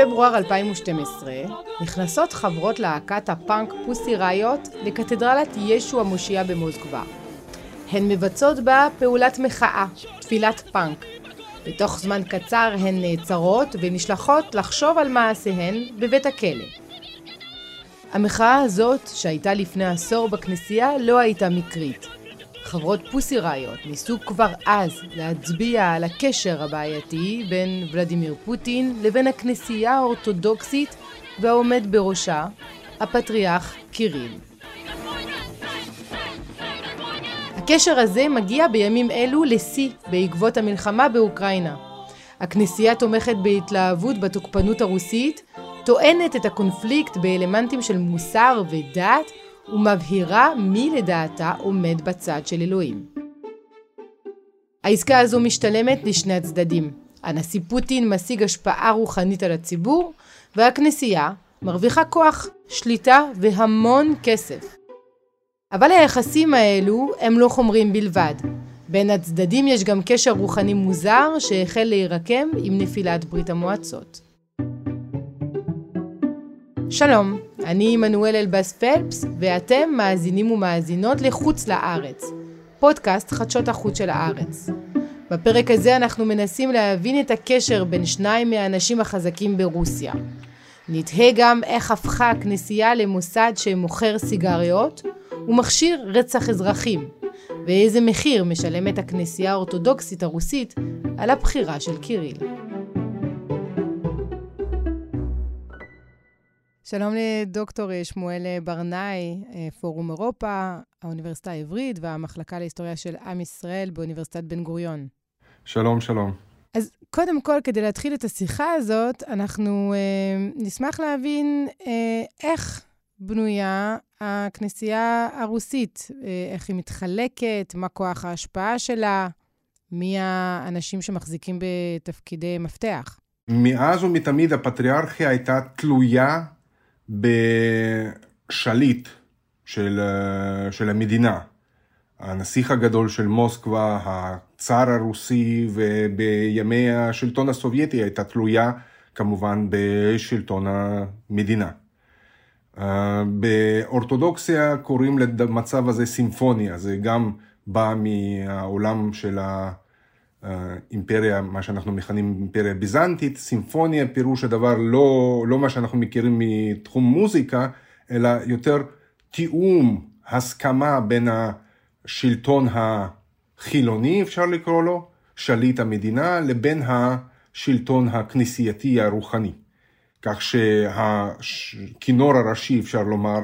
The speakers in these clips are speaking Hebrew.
בפברואר 2012 נכנסות חברות להקת הפאנק פוסי ראיות לקתדרלת ישו המושיע במוסקבה. הן מבצעות בה פעולת מחאה, תפילת פאנק. בתוך זמן קצר הן נעצרות ונשלחות לחשוב על מעשיהן בבית הכלא. המחאה הזאת, שהייתה לפני עשור בכנסייה, לא הייתה מקרית. חברות פוסי ראיות ניסו כבר אז להצביע על הקשר הבעייתי בין ולדימיר פוטין לבין הכנסייה האורתודוקסית והעומד בראשה, הפטריארך קיריל. הקשר הזה מגיע בימים אלו לשיא בעקבות המלחמה באוקראינה. הכנסייה תומכת בהתלהבות בתוקפנות הרוסית, טוענת את הקונפליקט באלמנטים של מוסר ודת, ומבהירה מי לדעתה עומד בצד של אלוהים. העסקה הזו משתלמת לשני הצדדים. הנשיא פוטין משיג השפעה רוחנית על הציבור, והכנסייה מרוויחה כוח, שליטה והמון כסף. אבל היחסים האלו הם לא חומרים בלבד. בין הצדדים יש גם קשר רוחני מוזר שהחל להירקם עם נפילת ברית המועצות. שלום, אני עמנואל אלבאס פלפס, ואתם מאזינים ומאזינות לחוץ לארץ, פודקאסט חדשות החוץ של הארץ. בפרק הזה אנחנו מנסים להבין את הקשר בין שניים מהאנשים החזקים ברוסיה. נתהה גם איך הפכה הכנסייה למוסד שמוכר סיגריות ומכשיר רצח אזרחים, ואיזה מחיר משלמת הכנסייה האורתודוקסית הרוסית על הבחירה של קיריל. שלום לדוקטור שמואל ברנאי, פורום אירופה, האוניברסיטה העברית והמחלקה להיסטוריה של עם ישראל באוניברסיטת בן גוריון. שלום, שלום. אז קודם כל, כדי להתחיל את השיחה הזאת, אנחנו אה, נשמח להבין אה, איך בנויה הכנסייה הרוסית, אה, איך היא מתחלקת, מה כוח ההשפעה שלה, מי האנשים שמחזיקים בתפקידי מפתח. מאז ומתמיד הפטריארכיה הייתה תלויה בשליט של, אה, של המדינה. הנסיך הגדול של מוסקבה, הצאר הרוסי, ובימי השלטון הסובייטי הייתה תלויה כמובן בשלטון המדינה. אה, באורתודוקסיה קוראים למצב הזה סימפוניה, זה גם בא מהעולם של האימפריה, מה שאנחנו מכנים אימפריה ביזנטית, סימפוניה פירוש הדבר לא, לא מה שאנחנו מכירים מתחום מוזיקה, אלא יותר תיאום, הסכמה בין השלטון החילוני, אפשר לקרוא לו, שליט המדינה, לבין השלטון הכנסייתי הרוחני. כך שהכינור הראשי, אפשר לומר,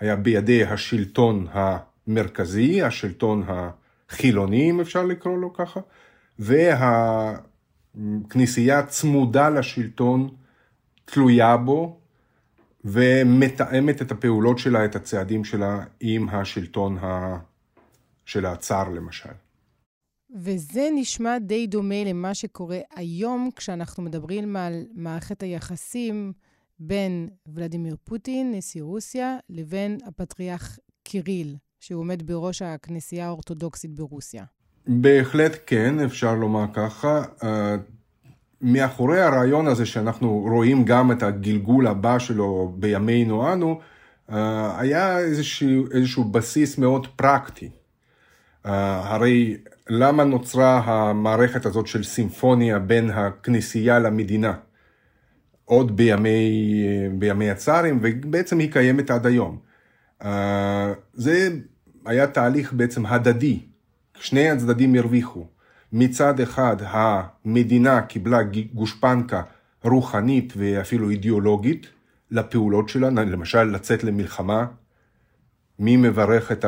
היה בידי השלטון המרכזי, השלטון החילוני, אם אפשר לקרוא לו ככה, והכנסייה צמודה לשלטון, תלויה בו, ומתאמת את הפעולות שלה, את הצעדים שלה, עם השלטון של הצאר למשל. וזה נשמע די דומה למה שקורה היום כשאנחנו מדברים על מערכת היחסים בין ולדימיר פוטין, נשיא רוסיה, לבין הפטריארך קיריל, שהוא עומד בראש הכנסייה האורתודוקסית ברוסיה. בהחלט כן, אפשר לומר ככה. אה, מאחורי הרעיון הזה שאנחנו רואים גם את הגלגול הבא שלו בימינו אנו, אה, היה איזשהו, איזשהו בסיס מאוד פרקטי. אה, הרי למה נוצרה המערכת הזאת של סימפוניה בין הכנסייה למדינה? עוד בימי, בימי הצארים, ובעצם היא קיימת עד היום. זה היה תהליך בעצם הדדי, שני הצדדים הרוויחו. מצד אחד המדינה קיבלה גושפנקה רוחנית ואפילו אידיאולוגית לפעולות שלה, למשל לצאת למלחמה. מי מברך את.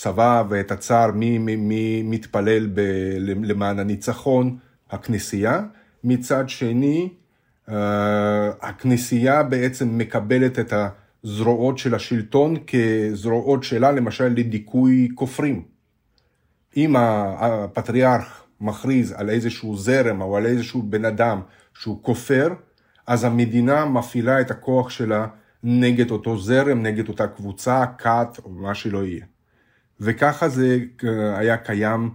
הצבא ואת הצער, מי, מי, מי מתפלל ב, למען הניצחון, הכנסייה. מצד שני, אה, הכנסייה בעצם מקבלת את הזרועות של השלטון כזרועות שלה, למשל לדיכוי כופרים. אם הפטריארך מכריז על איזשהו זרם או על איזשהו בן אדם שהוא כופר, אז המדינה מפעילה את הכוח שלה נגד אותו זרם, נגד אותה קבוצה, כת או מה שלא יהיה. וככה זה אה, היה קיים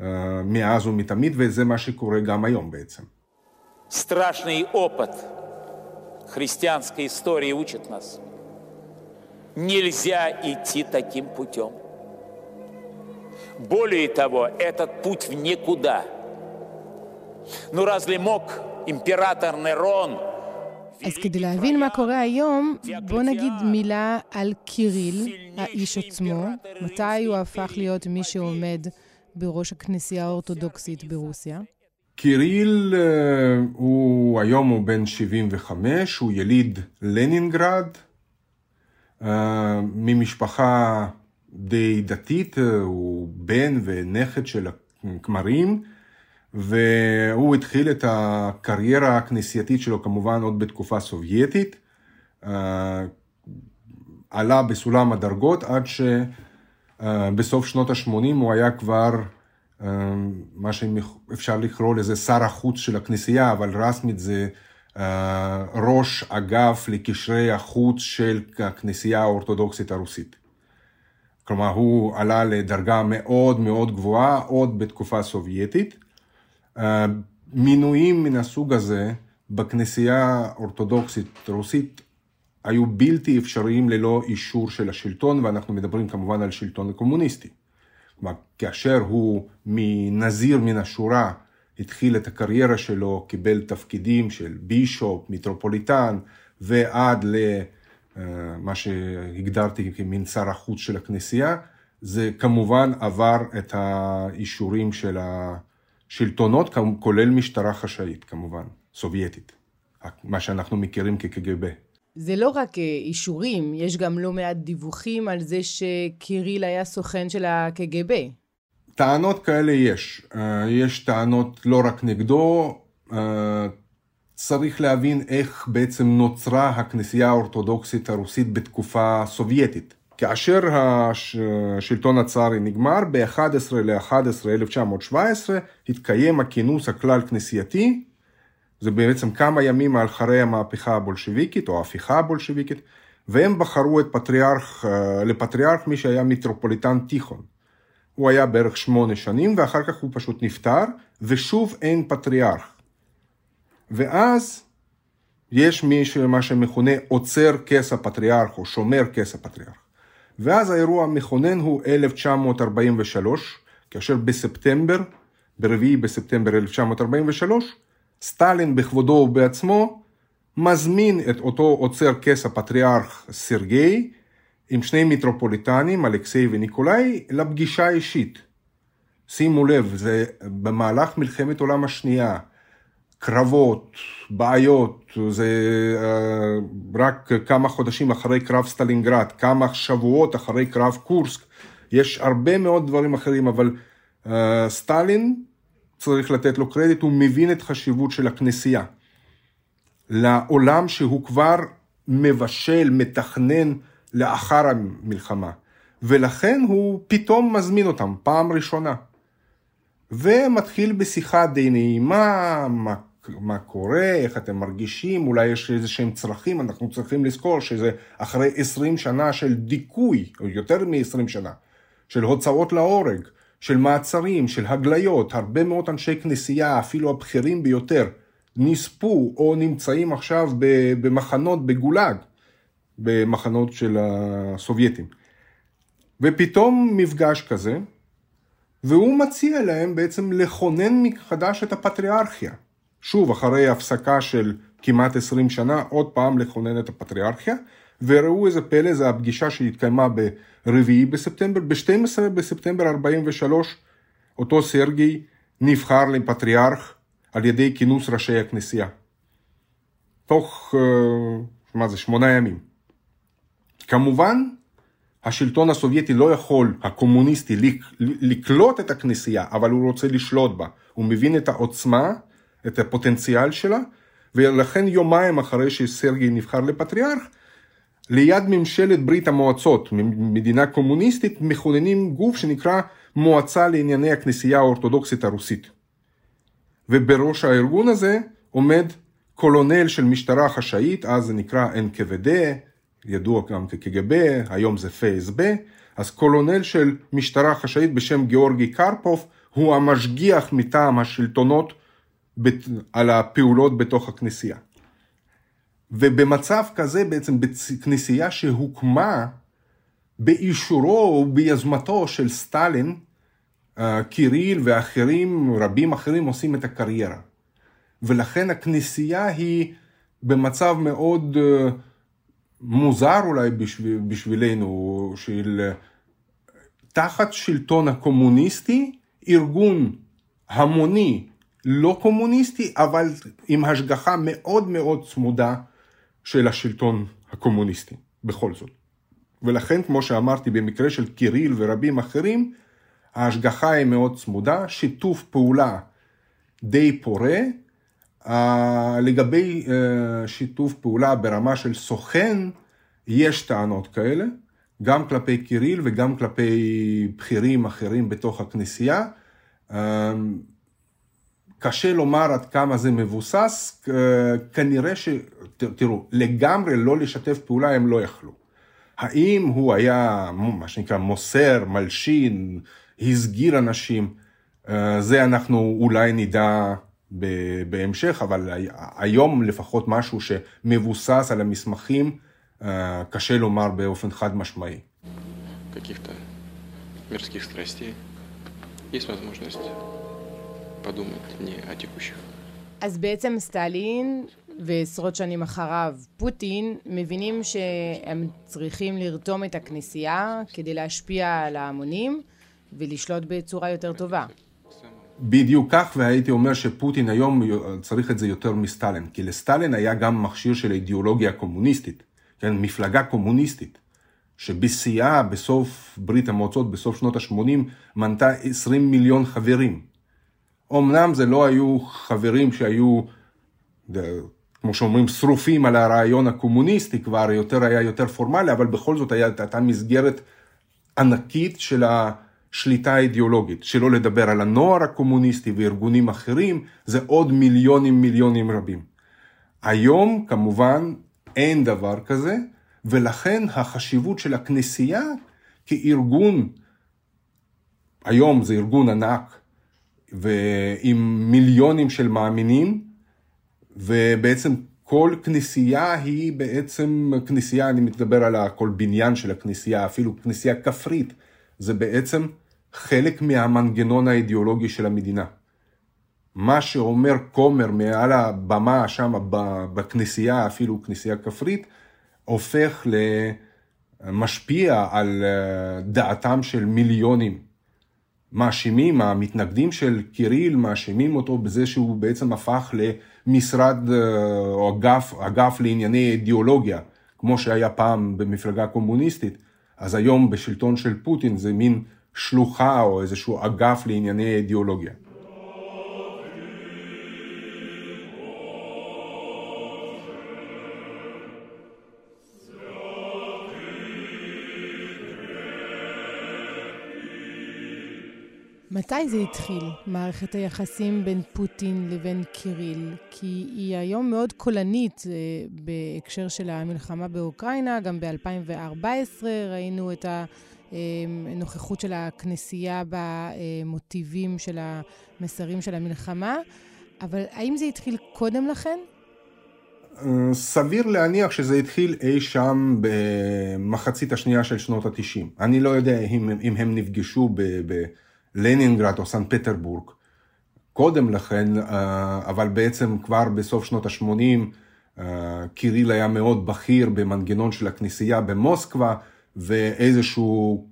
אה, מאז ומתמיד, וזה מה שקורה גם היום בעצם. страшный опыт христианской истории учит нас. Нельзя идти таким путем. Более того, этот путь в никуда. Ну разве мог император Нерон אז כדי להבין מה קורה היום, בוא נגיד מילה על קיריל, האיש עצמו, מתי הוא הפך להיות מי שעומד בראש הכנסייה האורתודוקסית ברוסיה. קיריל הוא היום הוא בן 75, הוא יליד לנינגרד, ממשפחה די דתית, הוא בן ונכד של הכמרים, והוא התחיל את הקריירה הכנסייתית שלו כמובן עוד בתקופה סובייטית. עלה בסולם הדרגות עד שבסוף שנות ה-80 הוא היה כבר מה שאפשר לקרוא לזה שר החוץ של הכנסייה, אבל רסמית זה ראש אגף לקשרי החוץ של הכנסייה האורתודוקסית הרוסית. כלומר, הוא עלה לדרגה מאוד מאוד גבוהה עוד בתקופה סובייטית. מינויים מן הסוג הזה בכנסייה האורתודוקסית רוסית היו בלתי אפשריים ללא אישור של השלטון, ואנחנו מדברים כמובן על שלטון קומוניסטי. כלומר, כאשר הוא מנזיר מן השורה, התחיל את הקריירה שלו, קיבל תפקידים של בישופ, מיטרופוליטן, ועד למה שהגדרתי כמין שר החוץ של הכנסייה, זה כמובן עבר את האישורים של השלטונות, כולל משטרה חשאית כמובן, סובייטית, מה שאנחנו מכירים כקג"ב. זה לא רק אישורים, יש גם לא מעט דיווחים על זה שקיריל היה סוכן של הקג"ב. טענות כאלה יש. יש טענות לא רק נגדו, צריך להבין איך בעצם נוצרה הכנסייה האורתודוקסית הרוסית בתקופה סובייטית. כאשר השלטון הצארי נגמר, ב-11 ל-11 1917 התקיים הכינוס הכלל כנסייתי, זה בעצם כמה ימים אחרי המהפכה הבולשביקית או ההפיכה הבולשביקית, והם בחרו את פטריארך, לפטריארך מי שהיה מיטרופוליטן תיכון. הוא היה בערך שמונה שנים ואחר כך הוא פשוט נפטר, ושוב אין פטריארך. ואז יש מי שמה שמכונה עוצר כס הפטריארך או שומר כס הפטריארך. ואז האירוע המכונן הוא 1943, כאשר בספטמבר, ברביעי בספטמבר 1943, סטלין בכבודו ובעצמו מזמין את אותו עוצר כס הפטריארך סרגי עם שני מיטרופוליטנים, אלכסיי וניקולאי, לפגישה אישית. שימו לב, זה במהלך מלחמת עולם השנייה, קרבות, בעיות, זה רק כמה חודשים אחרי קרב סטלינגרד, כמה שבועות אחרי קרב קורסק, יש הרבה מאוד דברים אחרים, אבל סטלין, צריך לתת לו קרדיט, הוא מבין את חשיבות של הכנסייה. לעולם שהוא כבר מבשל, מתכנן לאחר המלחמה, ולכן הוא פתאום מזמין אותם, פעם ראשונה. ומתחיל בשיחה די נעימה, מה, מה קורה, איך אתם מרגישים, אולי יש איזה שהם צרכים, אנחנו צריכים לזכור שזה אחרי 20 שנה של דיכוי, או יותר מ-20 שנה, של הוצאות להורג, של מעצרים, של הגליות, הרבה מאוד אנשי כנסייה, אפילו הבכירים ביותר, נספו או נמצאים עכשיו במחנות בגולאג. במחנות של הסובייטים. ופתאום מפגש כזה, והוא מציע להם בעצם לכונן מחדש את הפטריארכיה. שוב, אחרי הפסקה של כמעט 20 שנה, עוד פעם לכונן את הפטריארכיה, וראו איזה פלא, זו הפגישה שהתקיימה ב-4 בספטמבר, ב-12 בספטמבר 43, אותו סרגי נבחר לפטריארך על ידי כינוס ראשי הכנסייה. תוך, אה, מה זה, שמונה ימים. כמובן, השלטון הסובייטי לא יכול, הקומוניסטי, לקלוט את הכנסייה, אבל הוא רוצה לשלוט בה. הוא מבין את העוצמה, את הפוטנציאל שלה, ולכן יומיים אחרי שסרגי נבחר לפטריארך, ליד ממשלת ברית המועצות, מדינה קומוניסטית, מכוננים גוף שנקרא מועצה לענייני הכנסייה האורתודוקסית הרוסית. ובראש הארגון הזה עומד קולונל של משטרה חשאית, אז זה נקרא NKVD, ידוע גם כקג"ב, היום זה פייסב, אז קולונל של משטרה חשאית בשם גיאורגי קרפוב הוא המשגיח מטעם השלטונות על הפעולות בתוך הכנסייה. ובמצב כזה בעצם בכנסייה שהוקמה באישורו וביוזמתו של סטלין, אה, קיריל ואחרים, רבים אחרים עושים את הקריירה. ולכן הכנסייה היא במצב מאוד אה, מוזר אולי בשביל, בשבילנו, של תחת שלטון הקומוניסטי, ארגון המוני לא קומוניסטי, אבל עם השגחה מאוד מאוד צמודה של השלטון הקומוניסטי, בכל זאת. ולכן, כמו שאמרתי, במקרה של קיריל ורבים אחרים, ההשגחה היא מאוד צמודה, שיתוף פעולה די פורה. Uh, לגבי uh, שיתוף פעולה ברמה של סוכן, יש טענות כאלה, גם כלפי קיריל וגם כלפי בכירים אחרים בתוך הכנסייה. Uh, קשה לומר עד כמה זה מבוסס, כנראה ש... תראו, לגמרי לא לשתף פעולה הם לא יכלו. האם הוא היה, מה שנקרא, מוסר, מלשין, הסגיר אנשים, אה, זה אנחנו אולי נדע בהמשך, אבל היום לפחות משהו שמבוסס על המסמכים, אה, קשה לומר באופן חד משמעי. каких-то мирских страстей, есть возможность подумать не о текущих. אז בעצם סטלין ועשרות שנים אחריו פוטין מבינים שהם צריכים לרתום את הכנסייה כדי להשפיע על ההמונים ולשלוט בצורה יותר טובה. בדיוק כך, והייתי אומר שפוטין היום צריך את זה יותר מסטלין, כי לסטלין היה גם מכשיר של אידיאולוגיה קומוניסטית, כן, מפלגה קומוניסטית, שבשיאה בסוף ברית המועצות, בסוף שנות ה-80, מנתה 20 מיליון חברים. אמנם זה לא היו חברים שהיו, כמו שאומרים, שרופים על הרעיון הקומוניסטי, כבר יותר היה יותר פורמלי, אבל בכל זאת הייתה מסגרת ענקית של השליטה האידיאולוגית, שלא לדבר על הנוער הקומוניסטי וארגונים אחרים, זה עוד מיליונים מיליונים רבים. היום כמובן אין דבר כזה, ולכן החשיבות של הכנסייה כארגון, היום זה ארגון ענק, ועם מיליונים של מאמינים, ובעצם כל כנסייה היא בעצם כנסייה, אני מתגבר על כל בניין של הכנסייה, אפילו כנסייה כפרית, זה בעצם חלק מהמנגנון האידיאולוגי של המדינה. מה שאומר כומר מעל הבמה שם בכנסייה, אפילו כנסייה כפרית, הופך למשפיע על אה, דעתם של מיליונים. מאשימים, המתנגדים של קיריל מאשימים אותו בזה שהוא בעצם הפך למשרד אה, או אגף, אגף לענייני אידיאולוגיה, כמו שהיה פעם במפלגה קומוניסטית, אז היום בשלטון של פוטין זה מין שלוחה או איזשהו אגף לענייני אידיאולוגיה. מתי זה התחיל, מערכת היחסים בין פוטין לבין קיריל? כי היא היום מאוד קולנית אה, בהקשר של המלחמה באוקראינה, גם ב-2014 ראינו את הנוכחות של הכנסייה במוטיבים של המסרים של המלחמה, אבל האם זה התחיל קודם לכן? אה, סביר להניח שזה התחיל אי שם במחצית השנייה של שנות ה-90. אני לא יודע אם, אם הם נפגשו ב... ב לנינגרד או סן פטרבורג. קודם לכן, אה, אבל בעצם כבר בסוף שנות ה-80, אה, קיריל היה מאוד בכיר במנגנון של הכנסייה במוסקבה, ואיזשהו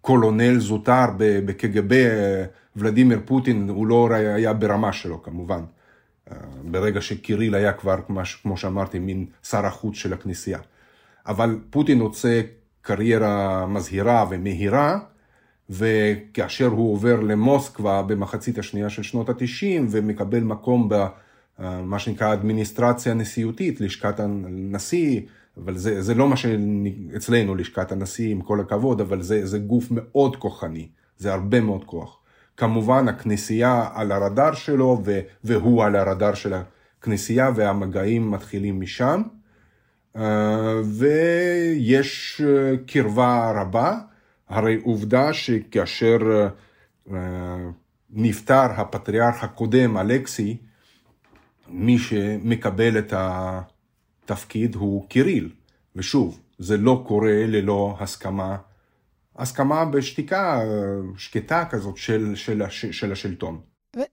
קולונל זוטר בקג"ב, אה, ולדימיר פוטין, הוא לא היה ברמה שלו כמובן. ברגע שקיריל היה כבר, כמו שאמרתי, מין שר החוץ של הכנסייה. אבל פוטין רוצה קריירה מזהירה ומהירה, וכאשר הוא עובר למוסקבה במחצית השנייה של שנות התשעים ומקבל מקום במה שנקרא אדמיניסטרציה נשיאותית, לשכת הנשיא, אבל זה, זה לא מה שאצלנו לשכת הנשיא, עם כל הכבוד, אבל זה, זה גוף מאוד כוחני, זה הרבה מאוד כוח. כמובן הכנסייה על הרדאר שלו והוא על הרדאר של הכנסייה והמגעים מתחילים משם. אה, ויש אה, קרבה רבה. הרי עובדה שכאשר אה, נפטר הפטריארך הקודם, אלכסי, מי שמקבל את תפקיד הוא קיריל. ושוב, זה לא קורה ללא הסכמה, הסכמה בשתיקה שקטה כזאת של, של, של, של השלטון.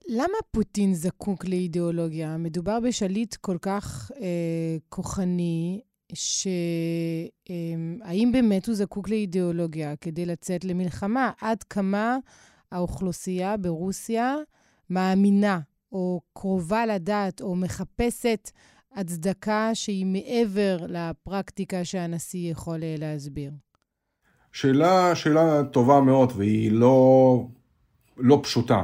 למה פוטין זקוק לאידיאולוגיה? מדובר בשליט כל כך אה, כוחני, שהאם אה, באמת הוא זקוק לאידיאולוגיה כדי לצאת למלחמה? עד כמה האוכלוסייה ברוסיה מאמינה או קרובה לדעת או מחפשת הצדקה שהיא מעבר לפרקטיקה שהנשיא יכול אה, להסביר? שאלה, שאלה טובה מאוד והיא לא, לא פשוטה.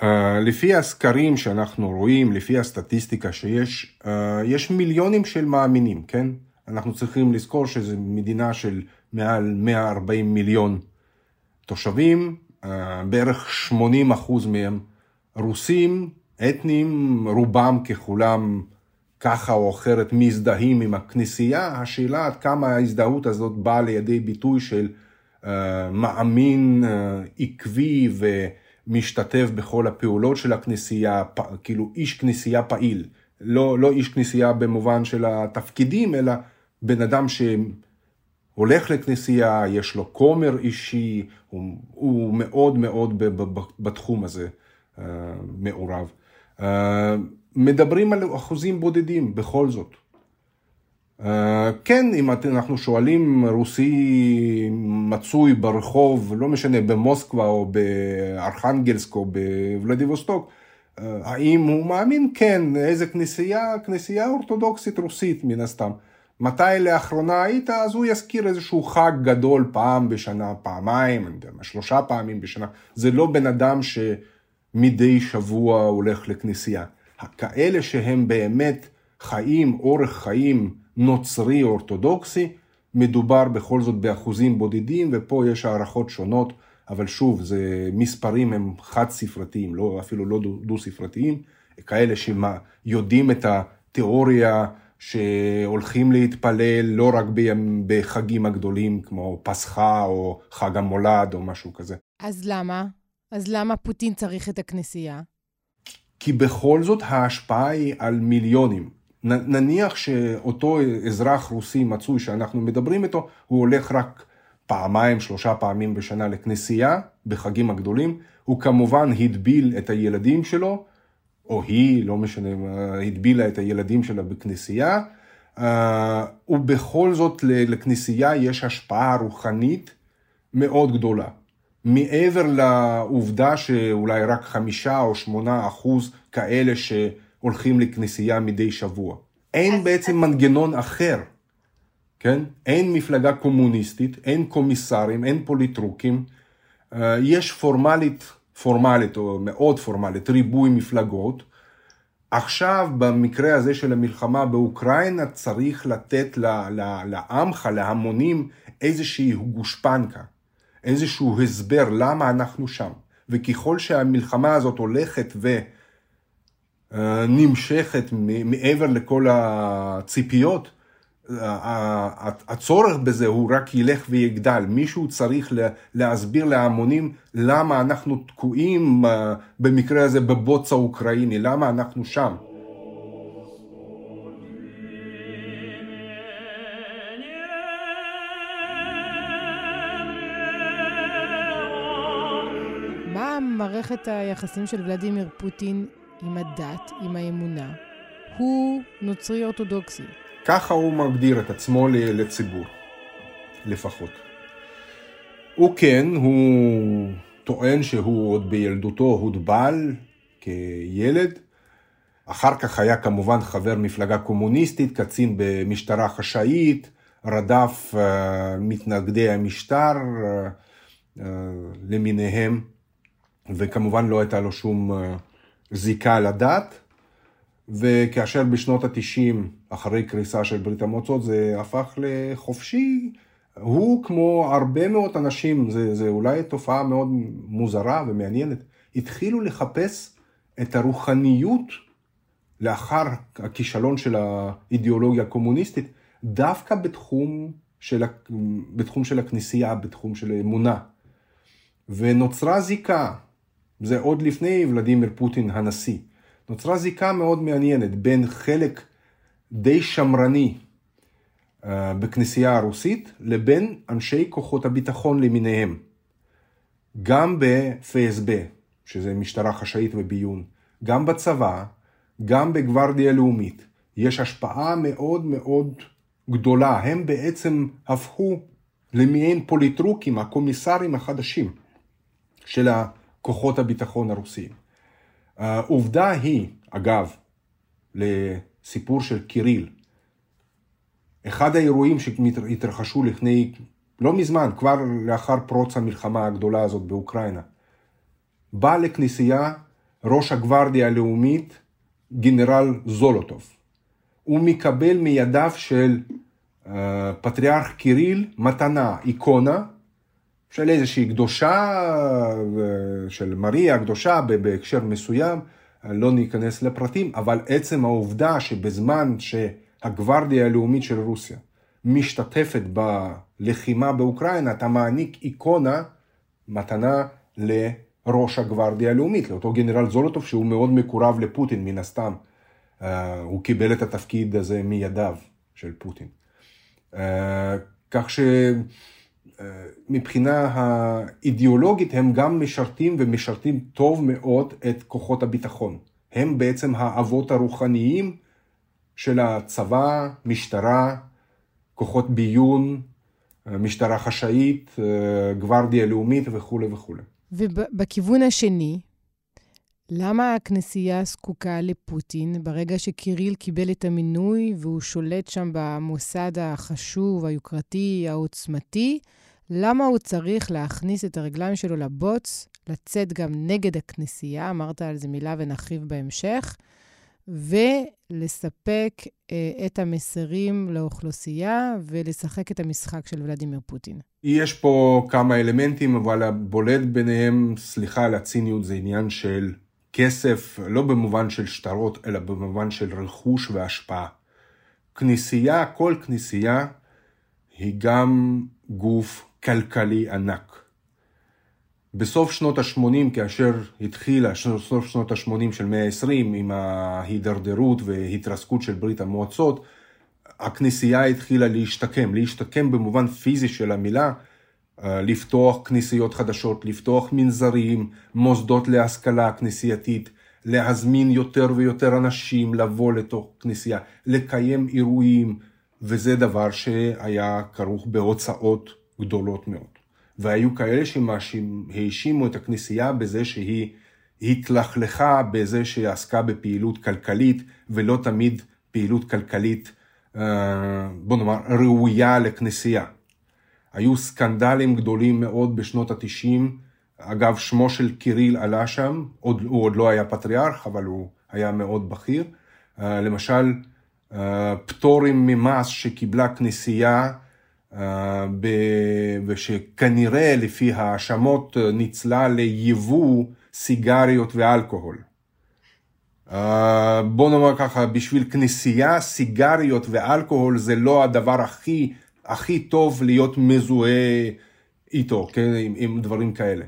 Uh, לפי הסקרים שאנחנו רואים, לפי הסטטיסטיקה שיש, uh, יש מיליונים של מאמינים, כן? אנחנו צריכים לזכור שזו מדינה של מעל 140 מיליון תושבים, uh, בערך 80 אחוז מהם רוסים, אתנים, רובם ככולם ככה או אחרת מזדהים עם הכנסייה, השאלה עד כמה ההזדהות הזאת באה לידי ביטוי של uh, מאמין uh, עקבי ומשתתף בכל הפעולות של הכנסייה, פ, כאילו איש כנסייה פעיל, לא, לא איש כנסייה במובן של התפקידים, אלא בן אדם שהולך לכנסייה, יש לו כומר אישי, הוא, הוא מאוד מאוד בתחום הזה uh, מעורב. Uh, מדברים על אחוזים בודדים בכל זאת. Uh, כן, אם אנחנו שואלים רוסי מצוי ברחוב, לא משנה, במוסקבה או בארכנגלסק או בוולדיבוסטוק, uh, האם הוא מאמין? כן, איזה כנסייה? כנסייה אורתודוקסית רוסית מן הסתם. מתי לאחרונה היית? אז הוא יזכיר איזשהו חג גדול פעם בשנה, פעמיים, שלושה פעמים בשנה. זה לא בן אדם שמדי שבוע הולך לכנסייה. כאלה שהם באמת חיים אורח חיים נוצרי אורתודוקסי, מדובר בכל זאת באחוזים בודדים, ופה יש הערכות שונות, אבל שוב, זה מספרים הם חד ספרתיים, לא, אפילו לא דו ספרתיים, כאלה שיודעים את התיאוריה שהולכים להתפלל לא רק בחגים הגדולים כמו פסחה או חג המולד או משהו כזה. אז למה? אז למה פוטין צריך את הכנסייה? כי בכל זאת ההשפעה היא על מיליונים. נניח שאותו אזרח רוסי מצוי שאנחנו מדברים איתו, הוא הולך רק פעמיים, שלושה פעמים בשנה לכנסייה, בחגים הגדולים, הוא כמובן הדביל את הילדים שלו, או היא, לא משנה, הדבילה את הילדים שלה בכנסייה, אה, ובכל זאת לכנסייה יש השפעה רוחנית מאוד גדולה. מעבר לעובדה שאולי רק חמישה או שמונה אחוז כאלה שהולכים לכנסייה מדי שבוע. אין בעצם מנגנון אחר, כן? אין מפלגה קומוניסטית, אין קומיסרים, אין פוליטרוקים. אה, יש פורמלית, פורמלית או מאוד פורמלית, ריבוי מפלגות. עכשיו, במקרה הזה של המלחמה באוקראינה, צריך לתת לעמך, להמונים, איזושהי גושפנקה. איזשהו הסבר למה אנחנו שם. וככל שהמלחמה הזאת הולכת ונמשכת מעבר לכל הציפיות, הצורך בזה הוא רק ילך ויגדל. מישהו צריך להסביר להמונים למה אנחנו תקועים במקרה הזה בבוץ האוקראיני, למה אנחנו שם. מערכת היחסים של ולדימיר פוטין עם הדת, עם האמונה, הוא נוצרי אורתודוקסי. ככה הוא מגדיר את עצמו לציבור, לפחות. הוא כן, הוא טוען שהוא עוד בילדותו הוטבל כילד. אחר כך היה כמובן חבר מפלגה קומוניסטית, קצין במשטרה חשאית, רדף uh, מתנגדי המשטר uh, uh, למיניהם. וכמובן לא הייתה לו שום אה, זיקה לדת. וכאשר בשנות התשעים, אחרי קריסה של ברית המועצות, זה הפך לחופשי, הוא כמו הרבה מאוד אנשים, זה, זה אולי תופעה מאוד מוזרה ומעניינת, התחילו לחפש את הרוחניות לאחר הכישלון של האידיאולוגיה הקומוניסטית, דווקא בתחום של, בתחום של הכנסייה, בתחום של אמונה. ונוצרה זיקה זה עוד לפני ולדימיר פוטין הנשיא. נוצרה זיקה מאוד מעניינת בין חלק די שמרני אה, בכנסייה הרוסית לבין אנשי כוחות הביטחון למיניהם. גם בפסב, שזה משטרה חשאית וביון, גם בצבא, גם בגוורדיה לאומית, יש השפעה מאוד מאוד גדולה. הם בעצם הפכו למעין פוליטרוקים, הקומיסרים החדשים של כוחות הביטחון הרוסיים. העובדה היא, אגב, לסיפור של קיריל, אחד האירועים שהתרחשו לפני, לא מזמן, כבר לאחר פרוץ המלחמה הגדולה הזאת באוקראינה, בא לכנסייה ראש הגוורדיה הלאומית, גנרל זולוטוב. הוא מקבל מידיו של uh, פטריארך קיריל מתנה, איקונה, של איזושהי קדושה, של מריה הקדושה בהקשר מסוים, לא ניכנס לפרטים, אבל עצם העובדה שבזמן שהגוורדיה הלאומית של רוסיה משתתפת בלחימה באוקראינה, אתה מעניק איקונה, מתנה לראש הגוורדיה הלאומית, לאותו גנרל זולוטוב שהוא מאוד מקורב לפוטין מן הסתם. אה, הוא קיבל את התפקיד הזה מידיו של פוטין. אה, כך ש... מבחינה האידיאולוגית הם גם משרתים ומשרתים טוב מאוד את כוחות הביטחון. הם בעצם האבות הרוחניים של הצבא, משטרה, כוחות ביון, משטרה חשאית, גוורדיה לאומית וכולי וכולי. ובכיוון השני, למה הכנסייה זקוקה לפוטין ברגע שקיריל קיבל את המינוי והוא שולט שם במוסד החשוב, היוקרתי, העוצמתי? למה הוא צריך להכניס את הרגליים שלו לבוץ, לצאת גם נגד הכנסייה, אמרת על זה מילה ונרחיב בהמשך, ולספק אה, את המסרים לאוכלוסייה ולשחק את המשחק של ולדימיר פוטין. יש פה כמה אלמנטים, אבל הבולט ביניהם, סליחה על הציניות, זה עניין של כסף, לא במובן של שטרות, אלא במובן של רכוש והשפעה. כנסייה, כל כנסייה, היא גם גוף כלכלי ענק. בסוף שנות ה-80, כאשר התחילה, סוף שנות ה-80 של מאה ה-20, עם ההידרדרות והתרסקות של ברית המועצות, הכנסייה התחילה להשתקם, להשתקם במובן פיזי של המילה, לפתוח כנסיות חדשות, לפתוח מנזרים, מוסדות להשכלה כנסייתית, להזמין יותר ויותר אנשים לבוא לתוך כנסייה, לקיים אירועים, וזה דבר שהיה כרוך בהוצאות גדולות מאוד. והיו כאלה שהאשימו את הכנסייה בזה שהיא התלכלכה בזה שהיא עסקה בפעילות כלכלית, ולא תמיד פעילות כלכלית, אה, בוא נאמר, ראויה לכנסייה. היו סקנדלים גדולים מאוד בשנות התשעים, אגב, שמו של קיריל עלה שם, עוד, הוא עוד לא היה פטריארך, אבל הוא היה מאוד בכיר. אה, למשל, אה, פטורים ממס שקיבלה כנסייה אה, ושכנראה לפי האשמות ניצלה ליבוא סיגריות ואלכוהול. אה, בוא נאמר ככה, בשביל כנסייה סיגריות ואלכוהול זה לא הדבר הכי, הכי טוב להיות מזוהה איתו, כן, עם, עם דברים כאלה.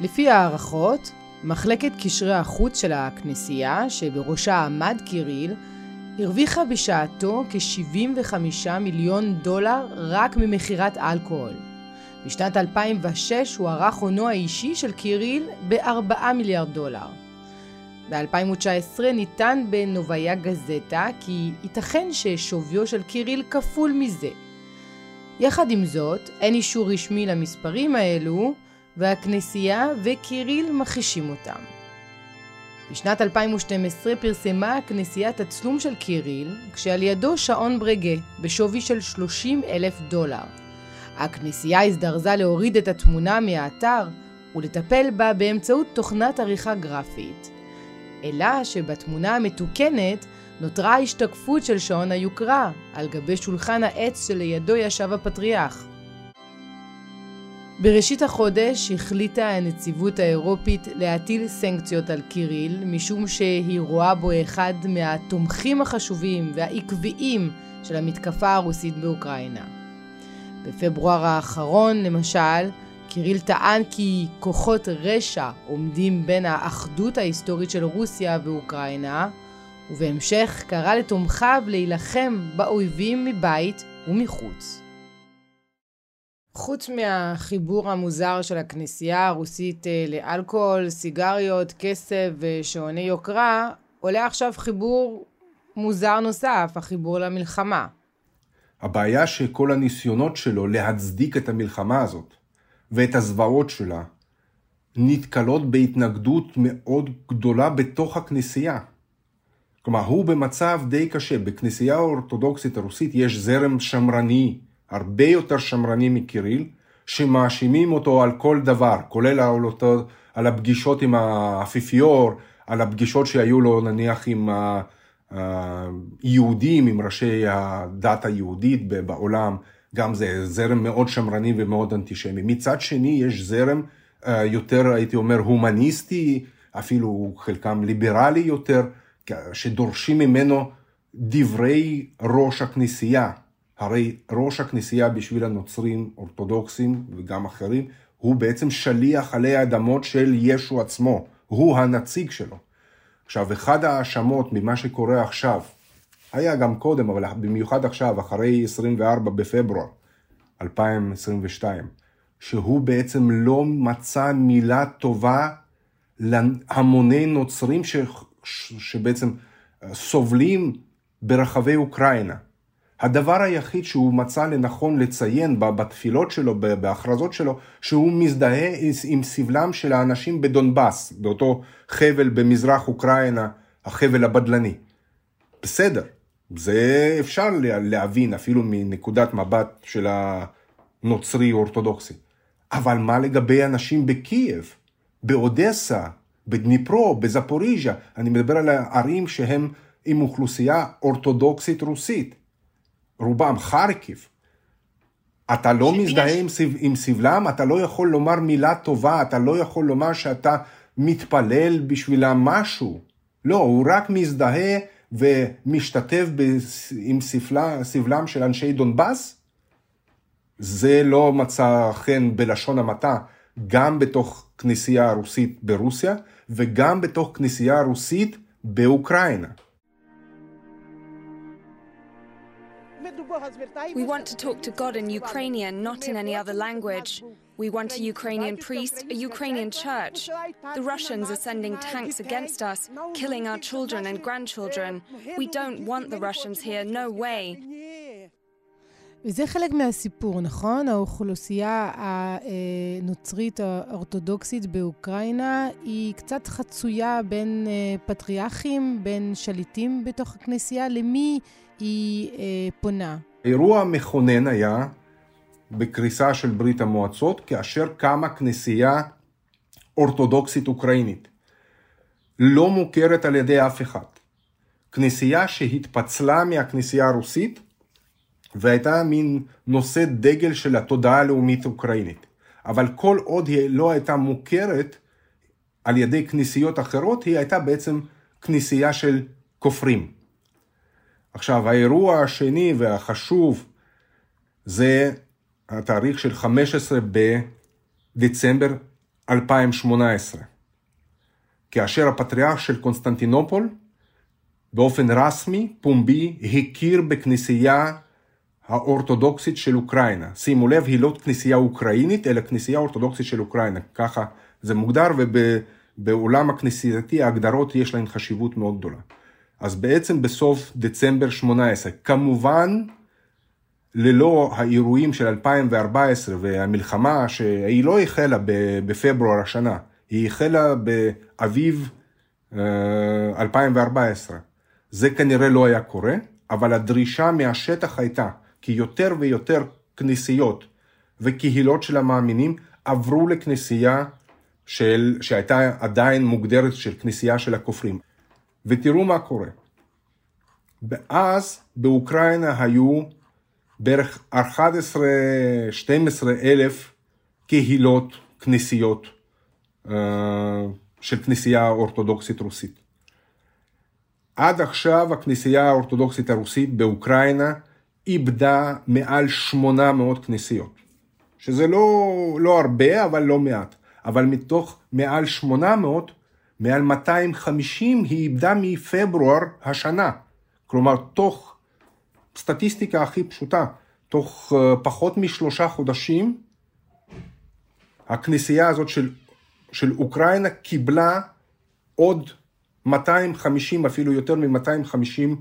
לפי הערכות, מחלקת קשרי החוץ של הכנסייה, שבראשה עמד קיריל, הרוויחה בשעתו כ-75 מיליון דולר רק ממכירת אלכוהול. בשנת 2006 הוערך הונו האישי של קיריל ב-4 מיליארד דולר. ב-2019 ניתן בנוביה גזטה כי ייתכן ששוויו של קיריל כפול מזה. יחד עם זאת, אין אישור רשמי למספרים האלו, והכנסייה וקיריל מכחישים אותם. בשנת 2012 פרסמה הכנסייה תצלום של קיריל, כשעל ידו שעון ברגה, בשווי של 30 אלף דולר. הכנסייה הזדרזה להוריד את התמונה מהאתר ולטפל בה באמצעות תוכנת עריכה גרפית. אלא שבתמונה המתוקנת נותרה השתקפות של שעון היוקרה, על גבי שולחן העץ שלידו ישב הפטריארך. בראשית החודש החליטה הנציבות האירופית להטיל סנקציות על קיריל, משום שהיא רואה בו אחד מהתומכים החשובים והעקביים של המתקפה הרוסית באוקראינה. בפברואר האחרון, למשל, קיריל טען כי כוחות רשע עומדים בין האחדות ההיסטורית של רוסיה ואוקראינה, ובהמשך קרא לתומכיו להילחם באויבים מבית ומחוץ. חוץ מהחיבור המוזר של הכנסייה הרוסית אה, לאלכוהול, סיגריות, כסף ושעוני יוקרה, עולה עכשיו חיבור מוזר נוסף, החיבור למלחמה. הבעיה שכל הניסיונות שלו להצדיק את המלחמה הזאת ואת הזוועות שלה נתקלות בהתנגדות מאוד גדולה בתוך הכנסייה. כלומר, הוא במצב די קשה. בכנסייה האורתודוקסית הרוסית יש זרם שמרני, הרבה יותר שמרני מקיריל, שמאשימים אותו על כל דבר, כולל על, אותו, על הפגישות עם האפיפיור, על הפגישות שהיו לו נניח עם היהודים, עם ראשי הדת היהודית בעולם, גם זה זרם מאוד שמרני ומאוד אנטישמי. מצד שני, יש זרם אה, יותר, הייתי אומר, הומניסטי, אפילו חלקם ליברלי יותר, שדורשים ממנו דברי ראש הכנסייה. הרי ראש הכנסייה בשביל הנוצרים אורתודוקסים וגם אחרים, הוא בעצם שליח עלי האדמות של ישו עצמו, הוא הנציג שלו. עכשיו, אחד ההאשמות ממה שקורה עכשיו, היה גם קודם, אבל במיוחד עכשיו, אחרי 24 בפברואר 2022, שהוא בעצם לא מצא מילה טובה להמוני נוצרים ש, שבעצם אה, סובלים ברחבי אוקראינה. הדבר היחיד שהוא מצא לנכון לציין בתפילות שלו, בהכרזות שלו, שהוא מזדהה עם סבלם של האנשים בדונבאס, באותו חבל במזרח אוקראינה, החבל הבדלני. בסדר, זה אפשר להבין אפילו מנקודת מבט של הנוצרי אורתודוקסי. אבל מה לגבי אנשים בקייב, באודסה, בדניפרו, בזפוריז'ה? אני מדבר על הערים שהם עם אוכלוסייה אורתודוקסית רוסית. רובם, חרקיב. אתה לא מזדהה עם, סב, עם סבלם, אתה לא יכול לומר מילה טובה, אתה לא יכול לומר שאתה מתפלל בשבילם משהו. לא, הוא רק מזדהה ומשתתף עם סבלה, סבלם של אנשי דונבאס. זה לא מצא חן בלשון המעטה, גם בתוך כנסייה הרוסית ברוסיה, וגם בתוך כנסייה הרוסית באוקראינה. We want to talk to God in Ukrainian, not in any other language. We want a Ukrainian priest, a Ukrainian church. The Russians are sending tanks against us, killing our children and grandchildren. We don't want the Russians here, no way. וזה חלק מהסיפור, נכון? האוכלוסייה הנוצרית האורתודוקסית באוקראינה היא קצת חצויה בין פטריארכים, בין שליטים בתוך הכנסייה. למי היא פונה? האירוע המכונן היה בקריסה של ברית המועצות, כאשר קמה כנסייה אורתודוקסית אוקראינית, לא מוכרת על ידי אף אחד. כנסייה שהתפצלה מהכנסייה הרוסית, והייתה מין נושא דגל של התודעה הלאומית האוקראינית. אבל כל עוד היא לא הייתה מוכרת על ידי כנסיות אחרות, היא הייתה בעצם כנסייה של כופרים. עכשיו, האירוע השני והחשוב זה התאריך של 15 בדצמבר 2018, כאשר הפטריארך של קונסטנטינופול באופן רסמי, פומבי, הכיר בכנסייה האורתודוקסית של אוקראינה. שימו לב, היא לא כנסייה אוקראינית, אלא כנסייה אורתודוקסית של אוקראינה. ככה זה מוגדר, ובעולם הכנסייתי ההגדרות יש להן חשיבות מאוד גדולה. אז בעצם בסוף דצמבר 18, כמובן ללא האירועים של 2014 והמלחמה שהיא לא החלה בפברואר השנה, היא החלה באביב 2014. אה, זה כנראה לא היה קורה, אבל הדרישה מהשטח הייתה כי יותר ויותר כנסיות וקהילות של המאמינים עברו לכנסייה של, שהייתה עדיין מוגדרת של כנסייה של הכופרים. ותראו מה קורה. ואז באוקראינה היו בערך 11-12 אלף קהילות, כנסיות אה, של כנסייה אורתודוקסית רוסית. עד עכשיו הכנסייה האורתודוקסית הרוסית באוקראינה איבדה מעל 800 כנסיות, שזה לא, לא הרבה, אבל לא מעט. אבל מתוך מעל 800, מעל 250 היא איבדה מפברואר השנה. כלומר, תוך סטטיסטיקה הכי פשוטה, תוך אה, פחות משלושה חודשים, הכנסייה הזאת של, של אוקראינה קיבלה עוד 250, אפילו יותר מ-250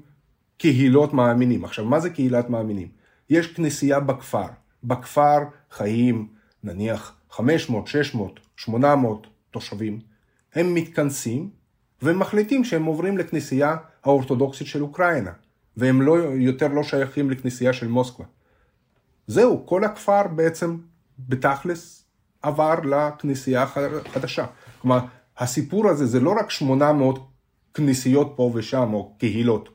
קהילות מאמינים. עכשיו, מה זה קהילת מאמינים? יש כנסייה בכפר. בכפר חיים נניח 500, 600, 800 תושבים. הם מתכנסים ומחליטים שהם עוברים לכנסייה האורתודוקסית של אוקראינה, והם לא, יותר לא שייכים לכנסייה של מוסקבה. זהו, כל הכפר בעצם בתכלס עבר לכנסייה החדשה. כלומר, הסיפור הזה זה לא רק 800 כנסיות פה ושם, או קהילות,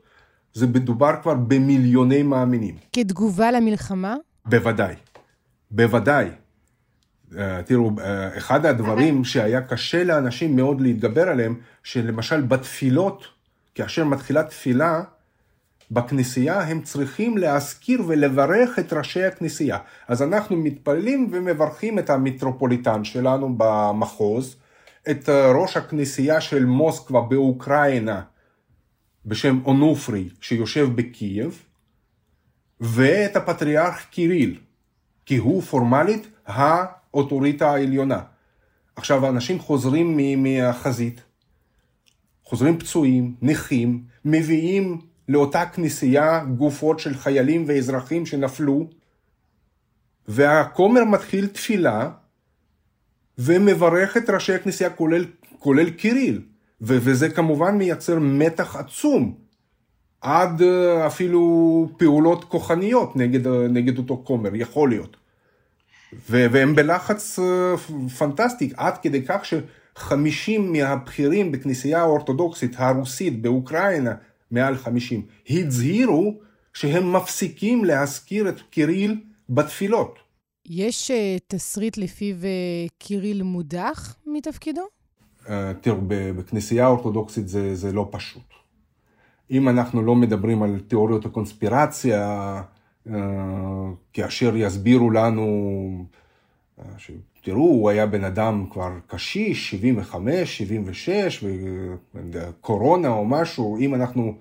זה מדובר כבר במיליוני מאמינים. כתגובה למלחמה? בוודאי, בוודאי. אה, תראו, אה, אחד הדברים שהיה קשה לאנשים מאוד להתגבר עליהם, שלמשל בתפילות, כאשר מתחילה תפילה, בכנסייה הם צריכים להזכיר ולברך את ראשי הכנסייה. אז אנחנו מתפללים ומברכים את המטרופוליטן שלנו במחוז, את ראש הכנסייה של מוסקבה באוקראינה בשם אונופרי שיושב בקייב, ואת הפטריארך קיריל, כי הוא פורמלית האוטוריטה העליונה. עכשיו, אנשים חוזרים מהחזית, חוזרים פצועים, נכים, מביאים לאותה כנסייה גופות של חיילים ואזרחים שנפלו, והכומר מתחיל תפילה ומברך את ראשי הכנסייה כולל, כולל קיריל, ו- וזה כמובן מייצר מתח עצום, עד אה, אפילו פעולות כוחניות נגד, נגד אותו כומר, יכול להיות. ו- והם בלחץ אה, פנטסטי, עד כדי כך שחמישים מהבכירים בכנסייה האורתודוקסית הרוסית באוקראינה, מעל חמישים, הצהירו שהם מפסיקים להזכיר את קיריל בתפילות. יש תסריט לפיו קיריל מודח מתפקידו? תראו, בכנסייה האורתודוקסית זה, זה לא פשוט. אם אנחנו לא מדברים על תיאוריות הקונספירציה, uh, כאשר יסבירו לנו, uh, תראו, הוא היה בן אדם כבר קשיש, 75, 76, וקורונה או משהו, אם אנחנו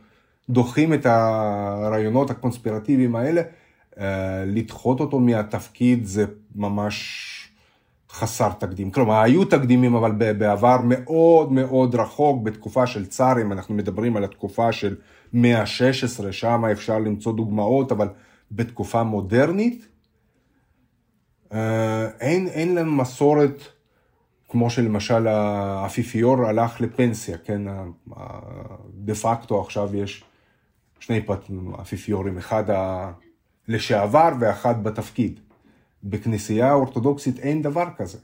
דוחים את הרעיונות הקונספירטיביים האלה, אה, לדחות אותו מהתפקיד זה ממש חסר תקדים. כלומר, היו תקדימים, אבל בעבר מאוד מאוד רחוק, בתקופה של צארים, אנחנו מדברים על התקופה של מאה ה-16, שם אפשר למצוא דוגמאות, אבל בתקופה מודרנית, אה, אין, אין להם מסורת, כמו שלמשל האפיפיור הלך לפנסיה, כן, דה פקטו עכשיו יש שני אפיפיורים, אחד לשעבר ואחת בתפקיד. בכנסייה האורתודוקסית אין דבר כזה.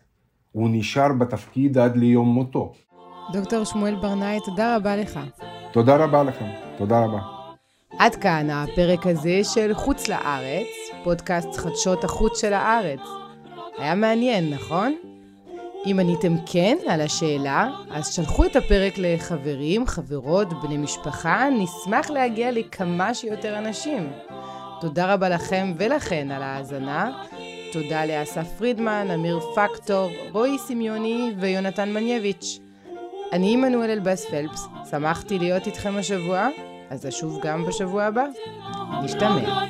הוא נשאר בתפקיד עד ליום מותו. דוקטור שמואל ברנאי, תודה רבה לך. תודה רבה לכם, תודה רבה. עד כאן הפרק הזה של חוץ לארץ, פודקאסט חדשות החוץ של הארץ. היה מעניין, נכון? אם עניתם כן על השאלה, אז שלחו את הפרק לחברים, חברות, בני משפחה, נשמח להגיע לכמה שיותר אנשים. תודה רבה לכם ולכן על ההאזנה. תודה לאסף פרידמן, אמיר פקטור, רועי סמיוני ויונתן מנייביץ'. אני עמנואל אלבאס פלפס, שמחתי להיות איתכם השבוע, אז אשוב גם בשבוע הבא. נשתמע.